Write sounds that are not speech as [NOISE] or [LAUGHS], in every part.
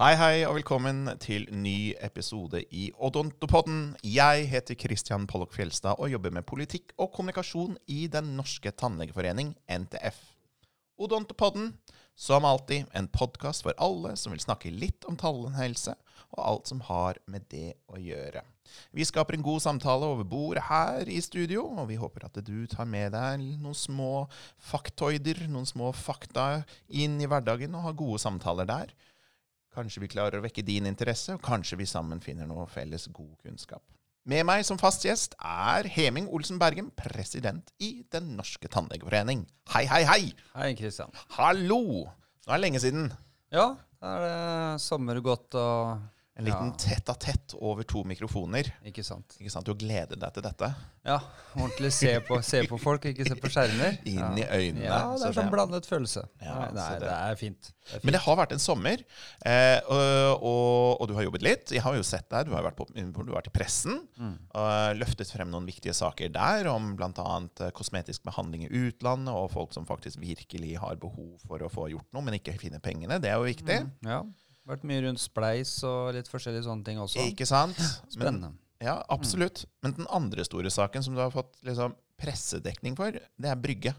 Hei, hei, og velkommen til ny episode i Odontopodden. Jeg heter Christian Pollock Fjelstad og jobber med politikk og kommunikasjon i Den norske tannlegeforening, NTF. Odontopodden, som alltid, en podkast for alle som vil snakke litt om tannhelse og alt som har med det å gjøre. Vi skaper en god samtale over bordet her i studio, og vi håper at du tar med deg noen små faktoider, noen små fakta inn i hverdagen og har gode samtaler der. Kanskje vi klarer å vekke din interesse, og kanskje vi sammen finner noe felles god kunnskap. Med meg som fast gjest er Heming Olsen Bergen, president i Den norske tannlegeforening. Hei, hei, hei! Hei, Kristian. Hallo! Nå er det lenge siden. Ja, da er det sommer godt og En liten tett a tett over to mikrofoner. Ikke sant. Ikke sant? Du gleder deg til dette? Ja, ordentlig se på, se på folk, ikke se på skjermer. [LAUGHS] Inn i øynene. Ja, det er sånn blandet følelse. Ja, nei, nei, det- det er fint. Det er fint. Men det har vært en sommer, eh, og, og, og du har jobbet litt. Jeg har jo sett deg, du har vært, på, du har vært i pressen Mm. og løftet frem noen viktige saker der, om bl.a. kosmetisk behandling i utlandet, og folk som faktisk virkelig har behov for å få gjort noe, men ikke finner pengene. Det er jo viktig. Ja, vært mye rundt spleis og litt forskjellige sånne ting også. Ikke sant? Men, Spennende. ja, absolutt. Men den andre store saken som du har fått liksom, pressedekning for, det er Brygge.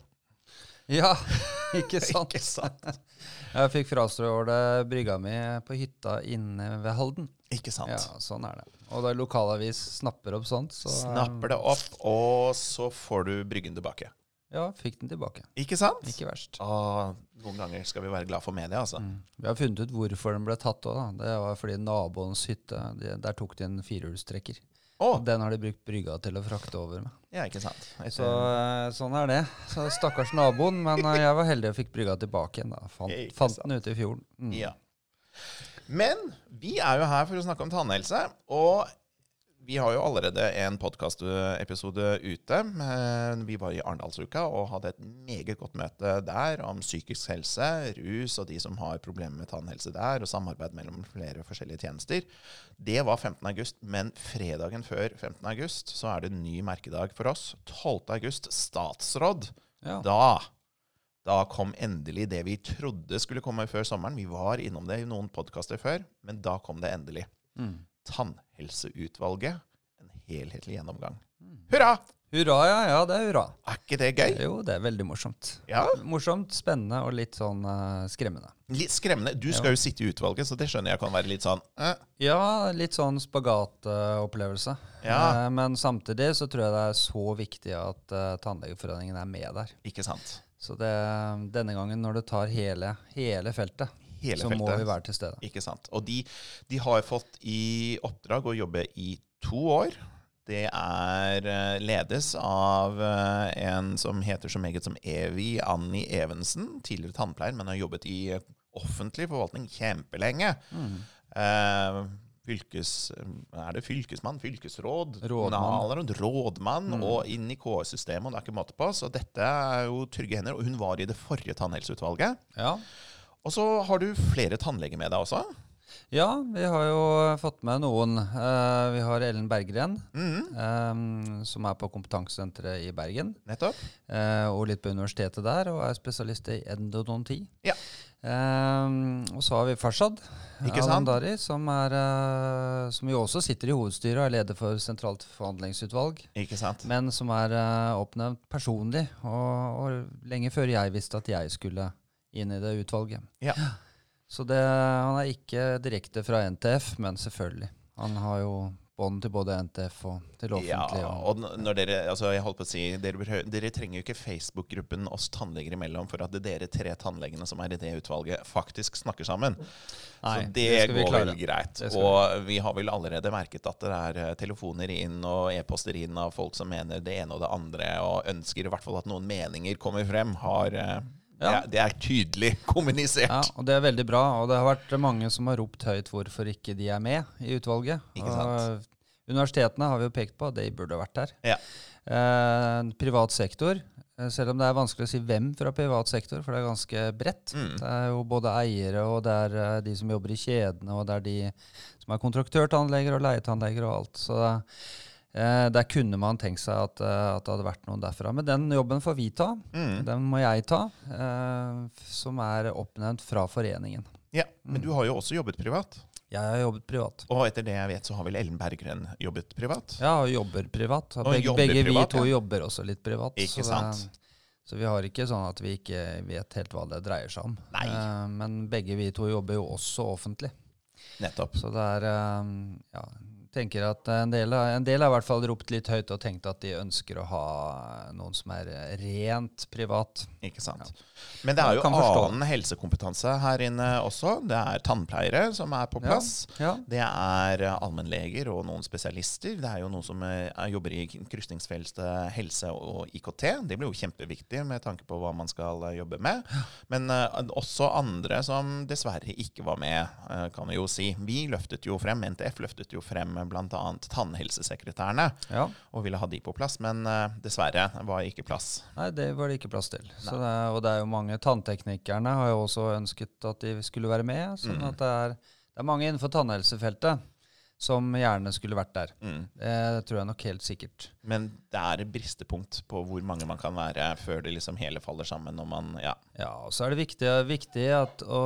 Ja, [LAUGHS] ikke sant? Ikke sant? Jeg fikk frastråle brygga mi på hytta inne ved Halden. Ikke sant? Ja, sånn er det. Og da lokalavis snapper opp sånt, så Snapper det opp, og så får du Bryggen tilbake. Ja, fikk den tilbake. Ikke sant? Ikke verst. Ah, noen ganger skal vi være glad for media, altså. Mm. Vi har funnet ut hvorfor den ble tatt òg. Det var fordi naboens hytte, de, der tok de en firehjulstrekker. Oh. Og den har de brukt brygga til å frakte over med. ja, ikke sant. Etter, Så eh, sånn er det. Så Stakkars naboen. Men eh, jeg var heldig og fikk brygga tilbake igjen. da. Fant, fant den ute i fjorden. Mm. ja. Men vi er jo her for å snakke om tannhelse, og vi har jo allerede en podkastepisode ute. Vi var i Arendalsuka og hadde et meget godt møte der om psykisk helse, rus og de som har problemer med tannhelse der, og samarbeid mellom flere forskjellige tjenester. Det var 15. august, men fredagen før 15. august så er det en ny merkedag for oss. 12. august, statsråd. Ja. Da da kom endelig det vi trodde skulle komme før sommeren. Vi var innom det i noen podkaster før, men da kom det endelig. Mm. Tannhelseutvalget. En helhetlig gjennomgang. Mm. Hurra! Hurra, ja. Ja, det er hurra. Er ikke det gøy? Jo, det er veldig morsomt. Ja, Morsomt, spennende og litt sånn uh, skremmende. Litt skremmende. Du skal jo sitte i utvalget, så det skjønner jeg kan være litt sånn uh. Ja, litt sånn spagatopplevelse. Ja. Eh, men samtidig så tror jeg det er så viktig at uh, Tannlegeforeningen er med der. Ikke sant? Så det, denne gangen, når du tar hele, hele feltet, Hele så må vi være til stede. Ikke sant. Og de, de har fått i oppdrag å jobbe i to år. Det er eh, ledes av eh, en som heter så meget som Evi Annie Evensen. Tidligere tannpleier, men har jobbet i eh, offentlig forvaltning kjempelenge. Mm. Eh, fylkes, er det fylkesmann, fylkesråd, Rådmann. rådmann, Mm. og inn i KS-systemet. og Det er ikke måte på. Så dette er jo trygge hender. Og hun var i det forrige tannhelseutvalget. Ja. Og så har du flere tannleger med deg også. ja, vi har jo fått med noen. Eh, vi har Ellen Berggren, mm. eh, som er på kompetansesenteret i Bergen. nettopp. eh, og litt på universitetet der, og er spesialist i endodonti. Ja. Og så har vi Farshad? Alandari, som, er, som jo også sitter i hovedstyret og er leder for sentralt forhandlingsutvalg. Ikke sant? Men som er eh, oppnevnt personlig, og, og lenge før jeg visste at jeg skulle inn i det utvalget. Ja. [GASPS] Så det, han er ikke direkte fra NTF, men selvfølgelig. Han har jo bånd til både NTF og til offentlige. Ja, og- når dere, altså jeg holdt på å si, dere, dere trenger jo ikke Facebook-gruppen oss tannleger imellom for at er dere tre tannlegene som er i det utvalget, faktisk snakker sammen. Nei, så det, det går vel greit. Og vi har vel allerede merket at det er eh, telefoner inn og e-poster inn av folk som mener det ene og det andre, og ønsker i hvert fall at noen meninger kommer frem. Har, eh, Ja. er, det er tydelig kommunisert. Ja, og det er veldig bra. Og det har vært mange som har ropt høyt hvorfor ikke de er med i utvalget. Ikke sant? Og universitetene har vi jo pekt på at de burde vært der. Ja. Eh, privat sektor, eh, selv om det er vanskelig å si hvem fra privat sektor, for det er ganske bredt. Mm. Det er jo både eiere, og det er eh, de som jobber i kjedene, og det er de som er kontraktørtannleger og leietannleger og alt. Så eh, der kunne man tenkt seg at, eh, at det hadde vært noen derfra. Men den jobben får vi ta. Mm. Den må jeg ta, eh, som er oppnevnt fra foreningen. Ja, Men du har jo også jobbet privat. Jeg har jobbet privat. Og etter det jeg vet, så har vel Ellen Berggren jobbet privat? Ja, og jobber privat. Og Begge, jobber begge privat, vi to ja. jobber også litt privat. Ikke så sant. Det, så vi har ikke sånn at vi ikke vet helt hva det dreier seg om. Nei. Eh, men begge vi to jobber jo også offentlig. Nettopp. Så det er eh, ja, tenker at en del, en del har i hvert fall ropt litt høyt og tenkt at de ønsker å ha noen som er rent privat. Ikke sant. Men det er jo annen helsekompetanse her inne også. Det er tannpleiere som er på plass. Ja. Det er eh, allmennleger og noen spesialister. Det er jo noen som eh, er- jobber i krysningsfeltet helse og IKT. Det blir jo kjempeviktig med tanke på hva man skal eh, jobbe med. Men uh, også andre som dessverre ikke var med, uh, kan vi jo si. Vi løftet jo frem, NTF løftet jo frem bl.a. tannhelsesekretærene ja. og ville ha de på plass, men uh, dessverre var ikke plass. Nei, det var det ikke plass til. Så det, er- og det er jo mange Tannteknikerne har jo også ønsket at de skulle være med. Sånn Mm. at det er, det er mange innenfor tannhelsefeltet som gjerne skulle vært der. Mm. Det tror jeg nok helt sikkert. Men det er et bristepunkt på hvor mange man kan være før det liksom hele faller sammen. Når man, ja. Ja, og så er det viktig, viktig at, å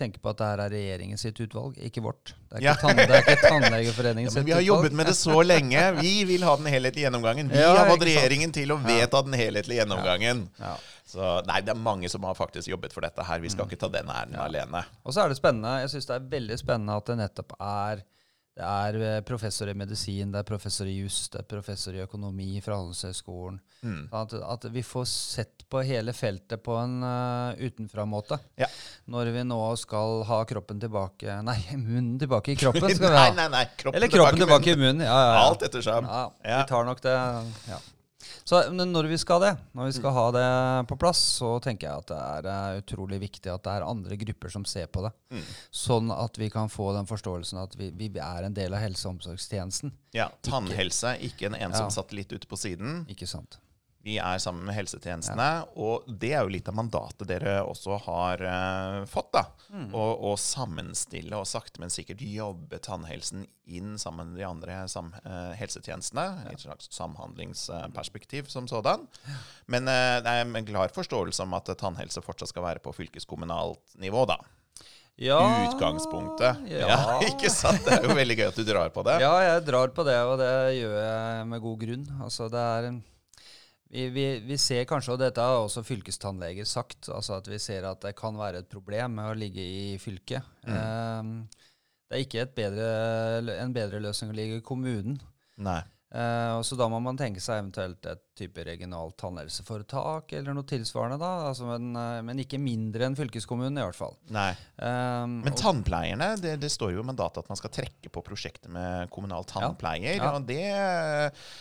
tenke på at det her er regjeringen sitt utvalg, ikke vårt. Det er ikke, Ja. tann, det er ikke Tannlegeforeningen [LAUGHS] ja, sitt vi har jobbet med det så lenge. Vi vil ha den helhetlige gjennomgangen. Vi [LAUGHS] Ja, har fått regjeringen til å vedta den helhetlige gjennomgangen. Ja. Så nei, det er mange som har faktisk jobbet for dette her. Vi Mm. skal ikke ta den æren alene. Og så er det spennende, jeg syns det er veldig spennende at det nettopp er det er eh, professor i medisin, det er professor i juss, det er professor i økonomi fra Handelshøyskolen. Mm. Sånn At, at vi får sett på hele feltet på en uh, utenfra-måte. Ja. Når vi nå skal ha kroppen tilbake Nei, munnen tilbake i [LAUGHS] kroppen skal vi ha. nei, nei. Kroppen Eller kroppen tilbake, tilbake i munnen. Ja, ja, ja. Alt etter Ja, Ja. vi tar nok det. Ja. Så når vi skal det, når vi skal ha det på plass, så tenker jeg at det er eh, utrolig viktig at det er andre grupper som ser på det. Mm. Sånn at vi kan få den forståelsen at vi, vi er en del av helse- og omsorgstjenesten. Ja, Tannhelse, ikke en ensom Ja. satellitt ute på siden. Ikke sant? Vi er sammen med helsetjenestene, og det er jo litt av mandatet dere også har uh, fått. da, Mm. Å å sammenstille og sakte, men sikkert jobbe tannhelsen inn sammen med de andre sam, uh, helsetjenestene. Ja. et slags samhandlingsperspektiv som sådan. Men uh, det er en klar forståelse om at tannhelse fortsatt skal være på fylkeskommunalt nivå, da. Ja, Utgangspunktet. Ja. [LAUGHS] ikke sant? Det er jo veldig gøy at du drar på det. Ja, jeg drar på det, og det gjør jeg med god grunn. Altså, det er en- vi, vi, vi ser kanskje, og dette har også fylkestannleger sagt, altså at vi ser at det kan være et problem med å ligge i fylket. Eh, det er ikke bedre, en bedre løsning å ligge i kommunen. Nei. Eh, og så da må man tenke seg eventuelt et type regionalt tannhelseforetak eller noe tilsvarende, da. Altså, men, eh, men ikke mindre enn fylkeskommunen, i hvert fall. Nei. Um, Men tannpleierne, det, det står jo i mandatet at man skal trekke på prosjektet med kommunal tannpleier. Ja. Og det,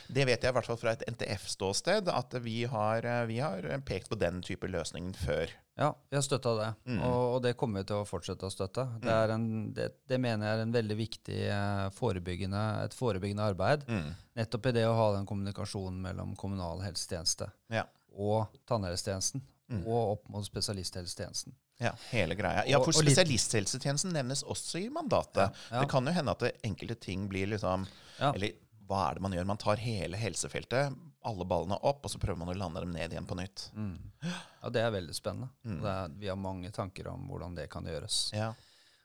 det vet jeg i hvert fall fra et NTF-ståsted, at vi har, vi har pekt på den type løsningen før. Ja, vi har støtta det, Mm. og, og det kommer vi til å fortsette å støtte. Det, er en, det, det mener jeg er en veldig viktig eh, forebyggende, et forebyggende arbeid. Mm. Nettopp i det å ha den kommunikasjonen mellom kommunal helsetjeneste Ja. og tannhelsetjenesten, Mm. og opp mot spesialisthelsetjenesten. ja, hele greia. Ja, for spesialisthelsetjenesten nevnes også i mandatet. Ja, ja. Det kan jo hende at enkelte ting blir liksom. Eller hva er det man gjør? Man tar hele helsefeltet, alle ballene opp, og så prøver man å lande dem ned igjen på nytt. Mm. Ja, det er veldig spennende. Mm. Det er, vi har mange tanker om hvordan det kan gjøres. Ja.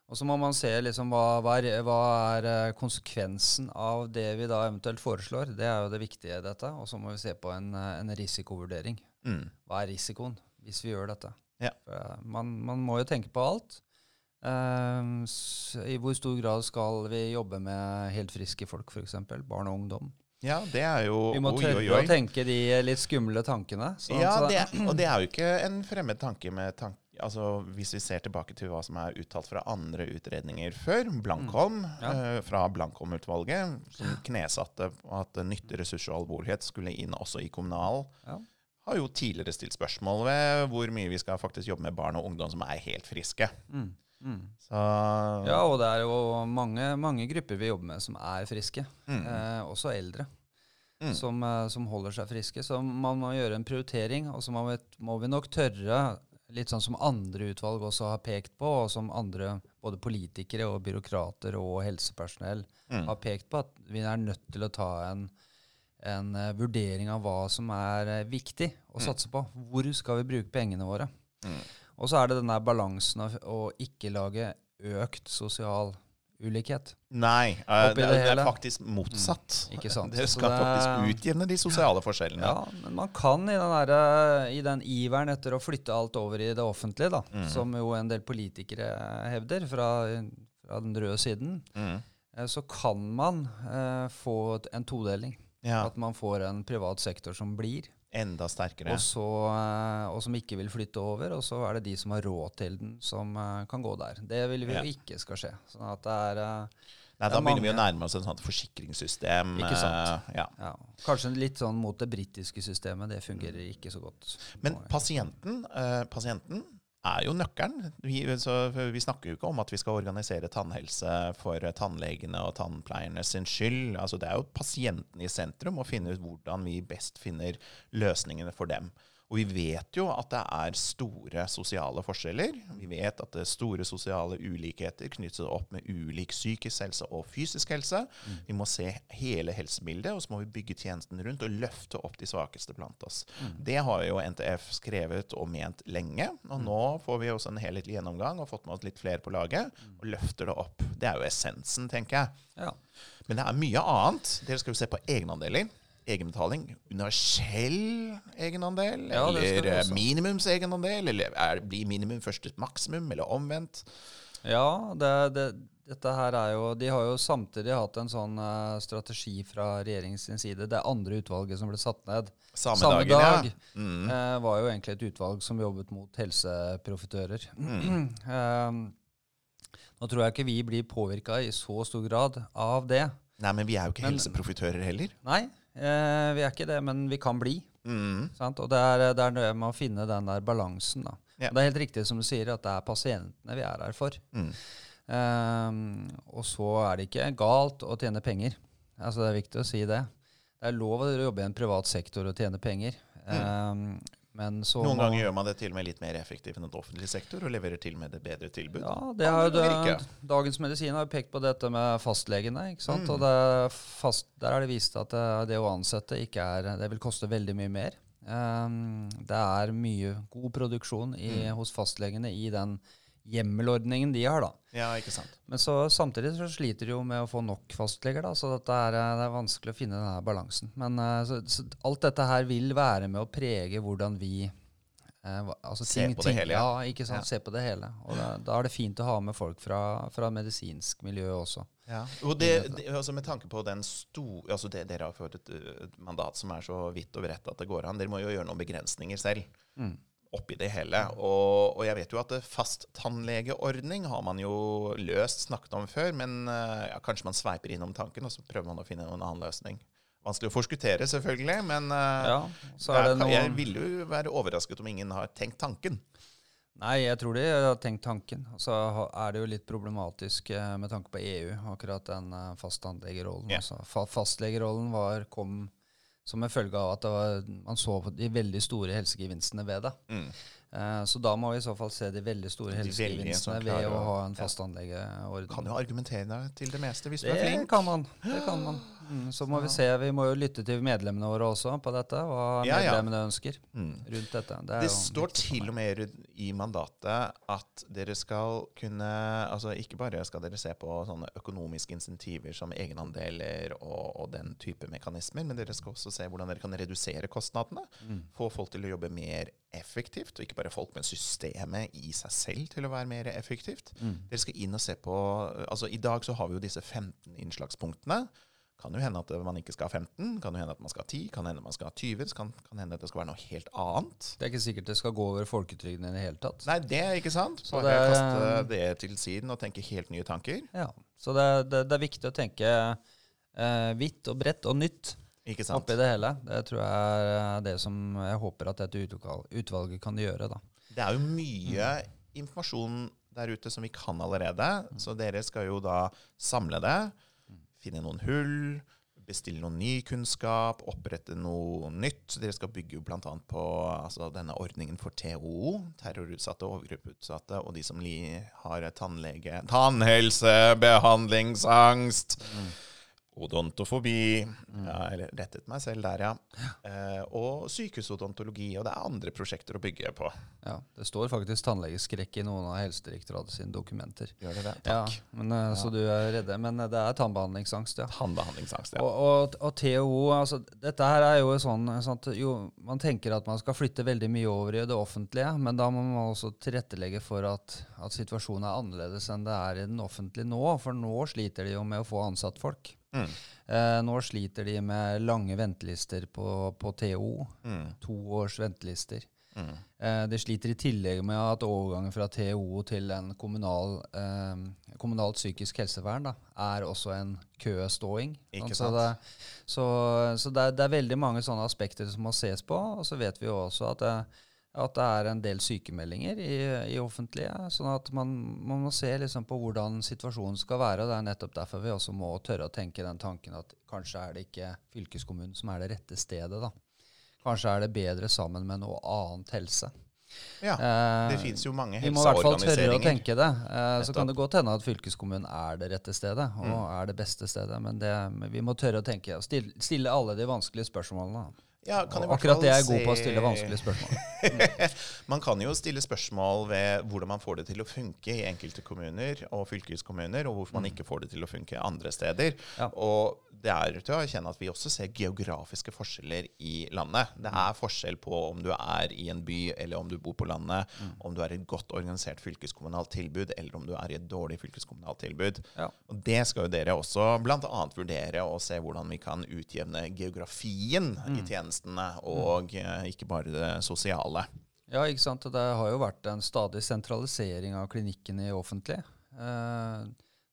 Og så må man se liksom hva, hva, er, hva er eh, konsekvensen av det vi da eventuelt foreslår. Det er jo det viktige i dette. Og så må vi se på en, eh, en risikovurdering. Mm. Hva er risikoen hvis vi gjør dette? Ja. Eh, Man, man må jo tenke på alt. Uh, I hvor stor grad skal vi jobbe med helt friske folk, f.eks. Barn og ungdom? Ja, det er jo Vi må oi, tørre oi, å tenke de litt skumle tankene. sånn Ja, det, og det er jo ikke en fremmed tanke med tanke altså Hvis vi ser tilbake til hva som er uttalt fra andre utredninger før, Blankholm, Mm. Ja. eh, fra Blankholm-utvalget, som knesatte at nytte, ressurs og alvorlighet skulle inn også i kommunal, Ja. har jo tidligere stilt spørsmål ved hvor mye vi skal faktisk jobbe med barn og ungdom som er helt friske. Mm. Mm. Så Ja, og det er jo mange, mange grupper vi jobber med som er friske. mm, Eh, også eldre. Mm. Som, eh, som holder seg friske. Så man må gjøre en prioritering, og så må vi, må vi nok tørre, litt sånn som andre utvalg også har pekt på, og som andre, både politikere og byråkrater og helsepersonell, mm, har pekt på, at vi er nødt til å ta en, en eh, vurdering av hva som er eh, viktig å Mm. satse på. Hvor skal vi bruke pengene våre? mm. Og så er det den der balansen av å ikke lage økt sosial ulikhet. Nei, uh, det, det er faktisk motsatt. Ikke sant? [LAUGHS] Det skal det- faktisk utjevne de sosiale forskjellene. Ja, men man kan i den, der, i den iveren etter å flytte alt over i det offentlige, da, Mm. som jo en del politikere hevder fra, fra den røde siden, Mm. eh, så kan man uh, få en todeling. ja. At man får en privat sektor som blir, Enda sterkere. og, så, eh, og som ikke vil flytte over. Og så er det de som har råd til den, som eh, kan gå der. Det vil vi Ja. jo ikke skal skje. Sånn at det er eh, Nei, da er begynner vi å nærme oss et sånt forsikringssystem. Ikke sant. Ja. ja, Kanskje litt sånn mot det britiske systemet. Det fungerer ikke så godt. Men pasienten, pasienten er jo nøkkelen. Vi, vi snakker jo ikke om at vi skal organisere tannhelse for tannlegene og tannpleierne sin skyld. Altså, det er jo pasienten i sentrum, å finne ut hvordan vi best finner løsningene for dem. Og vi vet jo at det er store sosiale forskjeller. Vi vet at det er store sosiale ulikheter knyttet opp med ulik psykisk helse og fysisk helse. Vi må se hele helsebildet, og så må vi bygge tjenesten rundt og løfte opp de svakeste blant oss. Det har jo NTF skrevet og ment lenge, og nå får vi også en helhetlig gjennomgang og fått med oss litt flere på laget, og løfter det opp. Det er jo essensen, tenker jeg. Ja. Men det er mye annet. Dere skal jo se på egenandeler. Egenbetaling. Universell egenandel? Ja, eller minimums minimumsegenandel? Eller er, blir minimum først et maksimum, eller omvendt? Ja, det, det, dette her er jo De har jo samtidig hatt en sånn uh, strategi fra regjeringens side. Det andre utvalget som ble satt ned Samme, samme dagen, dag, ja. Mm. uh, var jo egentlig et utvalg som jobbet mot helseprofitører. [CLEARS THROAT] Mm. Uh, nå tror jeg ikke vi blir påvirka i så stor grad av det. Nei, men vi er jo ikke Men- helseprofitører heller. Nei, eh, vi er ikke det, men vi kan bli. Mm. Sant? Og det er, det er det med å finne den der balansen. da. Ja. Det er helt riktig som du sier, at det er pasientene vi er her for. Mm. Ehm, og så er det ikke galt å tjene penger. Altså Det er viktig å si det. Det er lov å jobbe i en privat sektor og tjene penger. Mm. så Noen ganger gjør man det til og med litt mer effektivt enn et offentlig sektor, og leverer til med et bedre tilbud. Ja, det har jo det. Dagens Medisin har pekt på dette med fastlegene. Mm. Og fast, der er det vist at det, det å ansette er Det vil koste veldig mye mer. Um, det er mye god produksjon i, Mm. hos fastlegene i den hjemmelordningen de har, da. Ja, ikke sant. Men så, samtidig så sliter de jo med å få nok fastleger, da, så er, eh, det er vanskelig å finne denne balansen. Men eh, så, så alt dette her vil være med å prege hvordan vi eh, altså Se på det hele, Ja, ja. ikke sant. Ja. Se på det hele. Og da, da er det fint å ha med folk fra, fra medisinsk miljø også. Ja. Og det, det, altså med tanke på den store altså det, Dere har fått et, et mandat som er så vidt og bredt at det går an. Dere må jo gjøre noen begrensninger selv Mm. Oppi det hele. Og, og jeg vet jo at fasttannlegeordning fast tannlegeordning har man jo løst snakket om før, men uh, ja, kanskje man sveiper innom tanken, og så prøver man å finne en annen løsning. Vanskelig å forskuttere, selvfølgelig, men uh, Ja, så er det jeg, jeg ville jo være overrasket om ingen har tenkt tanken. Nei, jeg tror de har tenkt tanken. Så er det jo litt problematisk eh, med tanke på EU, akkurat den eh, fasttannlegerollen. Ja. Altså, fastlegerollen var, kom som en følge av at det var, man så på de veldig store helsegevinstene ved det. Mm. Eh, så da må vi i så fall se de veldig store helsegevinstene ved å ha en ja. anleggeorden. Kan jo argumentere deg til det meste hvis du er flink. kan man. Det kan man. Mm, så må vi se, vi må jo lytte til medlemmene våre også på dette, hva Ja, ja. medlemmene ønsker Mm. rundt dette. Det, Det står til og med i mandatet at dere skal kunne Altså ikke bare skal dere se på sånne økonomiske insentiver som egenandeler og, og den type mekanismer, men dere skal også se hvordan dere kan redusere kostnadene. Mm. Få folk til å jobbe mer effektivt, og ikke bare folk, men systemet i seg selv til å være mer effektivt. Mm. Dere skal inn og se på altså I dag så har vi jo disse 15 innslagspunktene. Kan jo hende at man ikke skal ha 15, kan jo hende at man skal ha 10, kan hende man skal ha 20, så kan, kan hende at det skal være noe helt annet. Det er ikke sikkert det skal gå over folketrygden i det hele tatt. Nei, det er ikke sant. Så Bare det er- kaste det til siden og tenke helt nye tanker. Ja, Så det, det, det er viktig å tenke eh, vidt og bredt og nytt Ikke sant? oppi det hele. Det tror jeg er det som jeg håper at dette utvalget kan gjøre. da. Det er jo mye informasjon der ute som vi kan allerede, så dere skal jo da samle det, finne noen hull, bestille noe ny kunnskap, opprette noe nytt. Dere skal bygge bl.a. på altså, denne ordningen for TOO, terrorutsatte og overgrepsutsatte, og de som har tannlege, tannhelse, behandlingsangst. Odontofobi. Ja, eller rettet meg selv der, ja. Eh, og sykehusodontologi. Og det er andre prosjekter å bygge på. Ja, Det står faktisk tannlegeskrekk i noen av Helsedirektoratet sine dokumenter. Gjør det det? Ja, Takk. men, ja. Så du er redde. Men eh, det er tannbehandlingsangst, ja. Tannbehandlingsangst, ja. Og, og, og THO, altså dette her er jo sånn, sånn at jo, Man tenker at man skal flytte veldig mye over i det offentlige, men da må man også tilrettelegge for at, at situasjonen er annerledes enn det er i den offentlige nå. For nå sliter de jo med å få ansatt folk. Mm. Eh, nå sliter de med lange ventelister på, på TO. Mm. To års ventelister. Mm. Eh, de sliter i tillegg med at overgangen fra TO til en kommunal, eh, kommunalt psykisk helsevern da, er også en køståing. Altså Så, det, så, så det, er, det er veldig mange sånne aspekter som må ses på. Og så vet vi jo også at det, at det er en del sykemeldinger i, i offentlige. sånn at man, man må se liksom på hvordan situasjonen skal være. og Det er nettopp derfor vi også må tørre å tenke den tanken at kanskje er det ikke fylkeskommunen som er det rette stedet. da. Kanskje er det bedre sammen med noe annet helse. Ja, Eh, det fins jo mange helseorganiseringer. vi må i hvert fall tørre å tenke det. Eh, så kan det godt hende at fylkeskommunen er det rette stedet, og Mm. er det beste stedet. Men, det, vi må tørre å tenke og stille alle de vanskelige spørsmålene. Ja, akkurat det det er jeg god på å stille vanskelige spørsmål. [LAUGHS] Man kan jo stille spørsmål ved hvordan man får det til å funke i enkelte kommuner og fylkeskommuner, og hvorfor man ikke får det til å funke andre steder. Mm. Ja. Og det er til å erkjenne at vi også ser geografiske forskjeller i landet. Det Mm. er forskjell på om du er i en by eller om du bor på landet, Mm. om du er i et godt organisert fylkeskommunalt tilbud eller om du er i et dårlig fylkeskommunalt tilbud. Ja. Og det skal jo dere også bl.a. vurdere og se hvordan vi kan utjevne geografien i Mm. tjenestene, og mm. ikke bare det sosiale. Ja, ikke sant. Det har jo vært en stadig sentralisering av klinikkene i offentlig. Eh,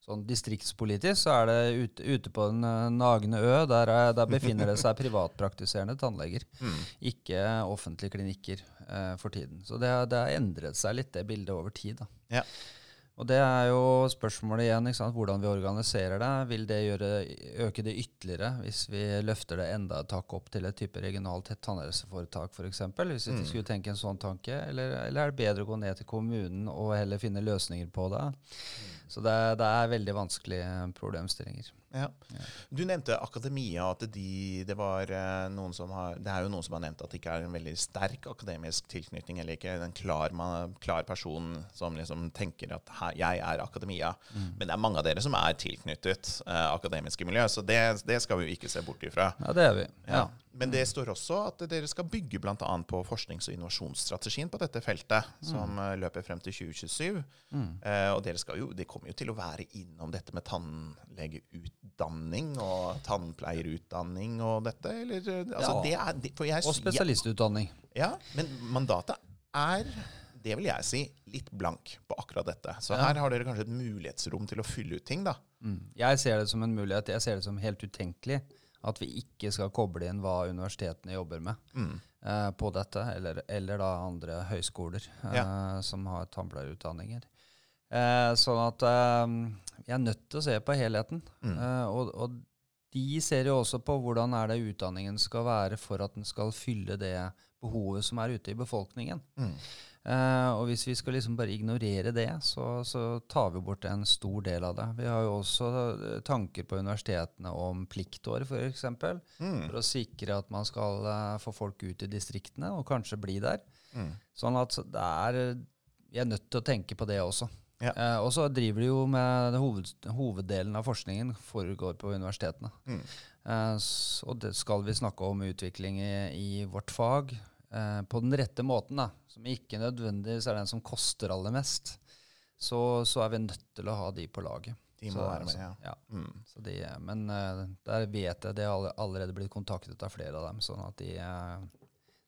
sånn distriktspolitisk så er det ute, ute på en eh, nagne ø. Der, er, der befinner det seg [LAUGHS] privatpraktiserende tannleger. Mm. Ikke offentlige klinikker eh, for tiden. Så det, det har endret seg litt, det bildet over tid. da. Ja. Og det er jo spørsmålet igjen, hvordan vi organiserer det. Vil det gjøre, øke det ytterligere hvis vi løfter det enda et tak opp til et type regionalt tannhelseforetak f.eks.? Hvis vi Mm. skulle tenke en sånn tanke. Eller, eller er det bedre å gå ned til kommunen og heller finne løsninger på det? Så det, det er veldig vanskelige problemstillinger. Ja. Du nevnte akademia, at de, det, var, eh, har, det er jo noen som har nevnt at det ikke er en veldig sterk akademisk tilknytning, eller ikke en klar, man, klar person som liksom tenker at her, jeg er akademia. Mm. Men det er mange av dere som er tilknyttet eh, akademiske miljø, så det, det skal vi jo ikke se bort ifra. Ja, det er vi. Ja. Men det står også at dere skal bygge bl.a. på forsknings- og innovasjonsstrategien på dette feltet, som mm. løper frem til 2027. Mm. Eh, og dere, skal jo, det kommer jo til å være innom dette med tannlegeutdanning og tannpleierutdanning og dette, eller? eh, Altså, Ja. det er, det, jeg, Og spesialistutdanning. Ja, men mandatet er, det vil jeg si, litt blank på akkurat dette. Så Ja. her har dere kanskje et mulighetsrom til å fylle ut ting, da. Mm. Jeg ser det som en mulighet. Jeg ser det som helt utenkelig at vi ikke skal koble inn hva universitetene jobber med Mm. eh, på dette, eller, eller da andre høyskoler eh, som har tannpleierutdanninger. Eh, sånn at eh, vi er nødt til å se på helheten. Mm. Eh, og, og de ser jo også på hvordan er det utdanningen skal være for at den skal fylle det behovet som er ute i befolkningen. Mm. Eh, og hvis vi skal liksom bare ignorere det, så, så tar vi bort en stor del av det. Vi har jo også eh, tanker på universitetene om pliktår, f.eks. Mm. For å sikre at man skal eh, få folk ut i distriktene, og kanskje bli der. Mm. Sånn at det er Vi er nødt til å tenke på det også. Ja. Eh, og så driver de jo med hoved, hoveddelen av forskningen foregår på universitetene. Mm. Eh, og det skal vi snakke om utvikling i, i vårt fag eh, på den rette måten, da, som ikke nødvendigvis er den som koster aller mest, så, så er vi nødt til å ha de på laget. De må er være med, altså- ja. ja. Mm. Så de, men uh, der vet jeg det har allerede blitt kontaktet av flere av dem, sånn at de, uh,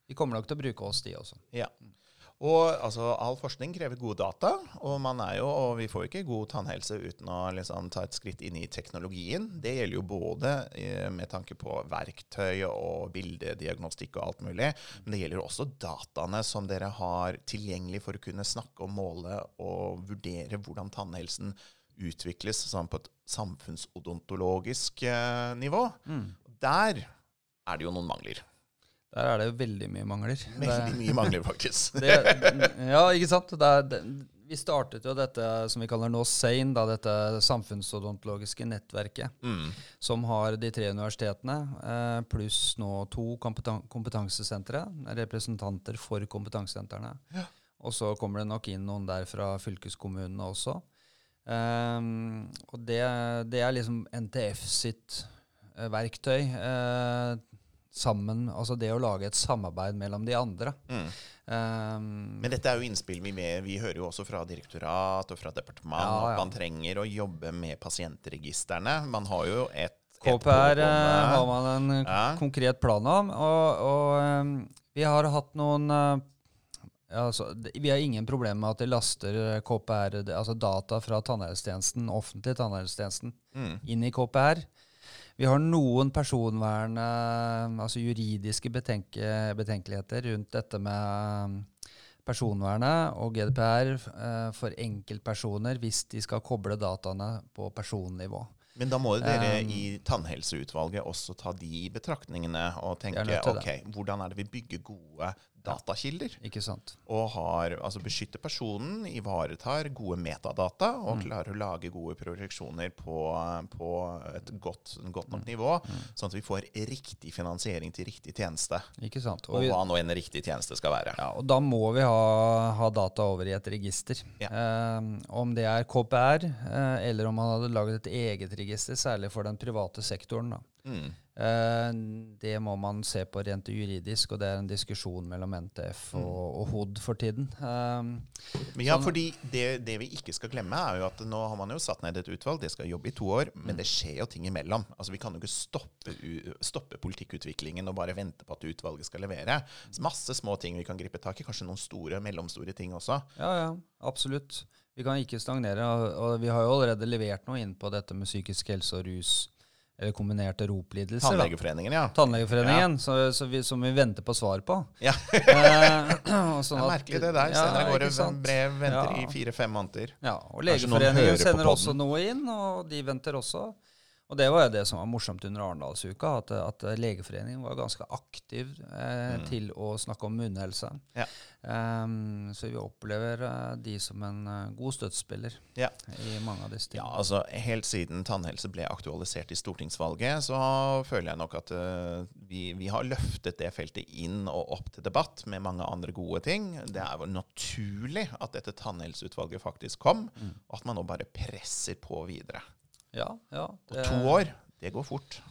de kommer nok til å bruke oss, de også. Ja. Og altså, all forskning krever gode data, og man er jo, og vi får ikke god tannhelse uten å liksom, ta et skritt inn i teknologien. Det gjelder jo både eh, med tanke på verktøy og bildediagnostikk og alt mulig, men det gjelder også dataene som dere har tilgjengelig for å kunne snakke og måle og vurdere hvordan tannhelsen utvikles sånn på et samfunnsodontologisk eh, nivå. Der er det jo noen mangler. Der er det jo veldig mye mangler. [LAUGHS] Veldig mye mangler, faktisk. [LAUGHS] Det, ja, ikke sant? Det er, det, vi startet jo dette som vi kaller nå SANE, da, dette samfunnsodontologiske nettverket, Mm. som har de tre universitetene, eh, pluss nå to kompetan kompetansesentre, representanter for kompetansesentrene. Ja. Og så kommer det nok inn noen der fra fylkeskommunene også. Um, og det, det er liksom NTF sitt eh, verktøy. eh, sammen, altså det å lage et samarbeid mellom de andre. Mm. Um, Men dette er jo innspill vi med. Vi hører jo også fra direktorat og fra departement Ja, ja. at man trenger å jobbe med pasientregistrene. Man har jo et, KPR eh, har man en Ja. konkret plan om. Og, og um, vi har hatt noen eh, altså, Vi har ingen problemer med at de laster eh, KPR, altså data fra tannhelsetjenesten, offentlig tannhelsetjenesten, Mm. inn i KPR. Vi har noen personvern, altså juridiske betenke, betenkeligheter rundt dette med eh, personvernet og GDPR eh, for enkeltpersoner hvis de skal koble dataene på personnivå. Men da må dere Um, i tannhelseutvalget også ta de betraktningene og tenke ok, hvordan er det vi bygger gode datakilder? Ikke sant? Og har, altså beskytter personen, ivaretar gode metadata og klarer å lage gode projeksjoner på, på et godt, godt nok nivå, sånn at vi får riktig finansiering til riktig tjeneste. Ikke sant? Og og hva nå en riktig tjeneste skal være. ja, og da må vi ha, ha data over i et register. Ja. Eh, om det er KPR, eh, eller om man hadde laget et eget register, særlig for den private sektoren. da. Mm. Eh, det må man se på rent juridisk, og det er en diskusjon mellom NTF og, og HOD for tiden. Eh, Men ja, Sånn- fordi det, det vi ikke skal glemme, er jo at nå har man jo satt ned et utvalg, det skal jobbe i to år, men det skjer jo ting imellom. Altså Vi kan jo ikke stoppe, stoppe politikkutviklingen og bare vente på at utvalget skal levere. Så masse små ting vi kan gripe tak i, kanskje noen store, mellomstore ting også. ja, ja, absolutt. Vi kan ikke stagnere, og, og vi har jo allerede levert noe inn på dette med psykisk helse og rus, kombinerte roplidelser. Tannlegeforeningen, ja. Tannlegeforeningen, så, så vi, som vi venter på svar på. Ja. [LAUGHS] sånn og Det sånn er merkelig det der. Ja, Sender går det brev, venter Ja. i fire-fem måneder. Ja, og Legeforeningen sender også noe inn, og de venter også. Og det var jo det som var morsomt under Arendalsuka, at, at Legeforeningen var ganske aktiv eh, Mm. til å snakke om munnhelse. Ja. Um, så vi opplever uh, de som en uh, god støttespiller Ja. i mange av disse tingene. Ja, altså Helt siden tannhelse ble aktualisert i stortingsvalget, så føler jeg nok at uh, vi, vi har løftet det feltet inn og opp til debatt med mange andre gode ting. Det er jo naturlig at dette tannhelseutvalget faktisk kom, Mm. og at man nå bare presser på videre. Ja, ja. Og to år, det går fort.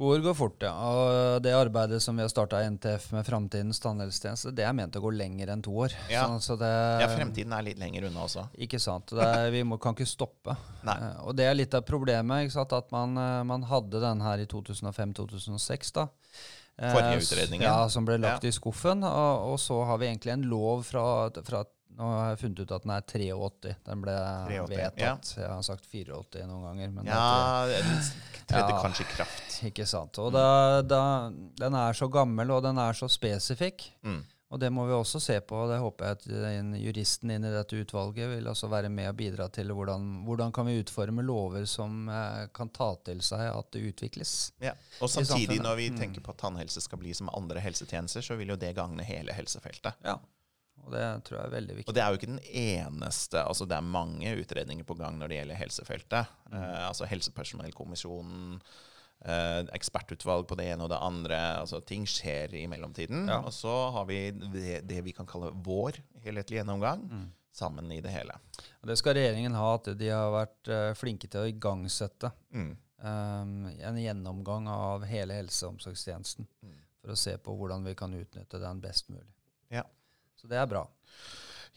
To år går fort, ja. Og det arbeidet som vi har starta i NTF med Framtidens tannhelsetjeneste, det er ment å gå lenger enn to år. Ja. Så, så det, Ja, Fremtiden er litt lenger unna også. Ikke sant. Det vi må, kan ikke stoppe. Nei. Eh, og det er litt av problemet, ikke sant? at man, eh, man hadde den her i 2005-2006. da. Eh, Forrige s- utredningen. Ja, som ble lagt Ja. i skuffen. Og, og så har vi egentlig en lov fra, fra Nå har jeg funnet ut at den er 83. Den ble 83, vedtatt. Jeg har sagt 84 noen ganger. Men Ja, tredde Ja. kanskje kraft. ikke sant. Og da, da, den er så gammel, og den er så spesifikk. Mm. Og det må vi også se på. Det håper jeg at juristen inn i dette utvalget vil også være med og bidra til. Hvordan, hvordan kan vi utforme lover som eh, kan ta til seg at det utvikles. Ja. Og samtidig, når vi Mm. tenker på at tannhelse skal bli som andre helsetjenester, så vil jo det gagne hele helsefeltet. Ja. Og det tror jeg er veldig viktig. Og det er jo ikke den eneste. altså Det er mange utredninger på gang når det gjelder helsefeltet. Mm. Eh, altså Helsepersonellkommisjonen, eh, ekspertutvalg på det ene og det andre. altså Ting skjer i mellomtiden. Ja. Og så har vi det, det vi kan kalle vår helhetlige gjennomgang Mm. sammen i det hele. Det skal regjeringen ha, at de har vært eh, flinke til å igangsette Mm. eh, en gjennomgang av hele helse- og omsorgstjenesten. Mm. For å se på hvordan vi kan utnytte den best mulig. Ja. Så det er bra.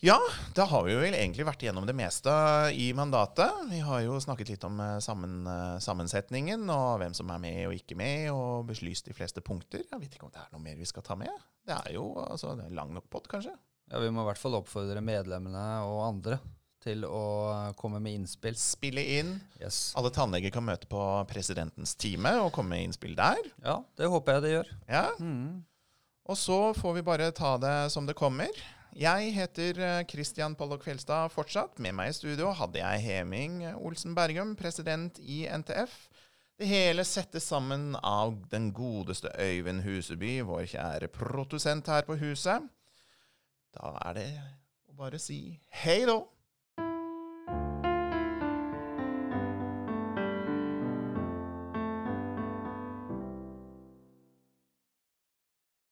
Ja, da har vi jo egentlig vært igjennom det meste i mandatet. Vi har jo snakket litt om eh, sammen, eh, sammensetningen og hvem som er med og ikke med, og beslyst de fleste punkter. Jeg vet ikke om det er noe mer vi skal ta med. Det er jo altså, det er lang nok pott, kanskje. Ja, Vi må i hvert fall oppfordre medlemmene og andre til å komme med innspill. Spille inn. Yes. Alle tannleger kan møte på presidentens time og komme med innspill der. Ja, det håper jeg det gjør. Ja, Mm. Og så får vi bare ta det som det kommer. Jeg heter eh, Christian Pollock Fjelstad fortsatt. Med meg i studio hadde jeg Heming Olsen Bergum, president i NTF. Det hele settes sammen av den godeste Øyvind Huseby, vår kjære produsent her på huset. Da er det å bare si hei då.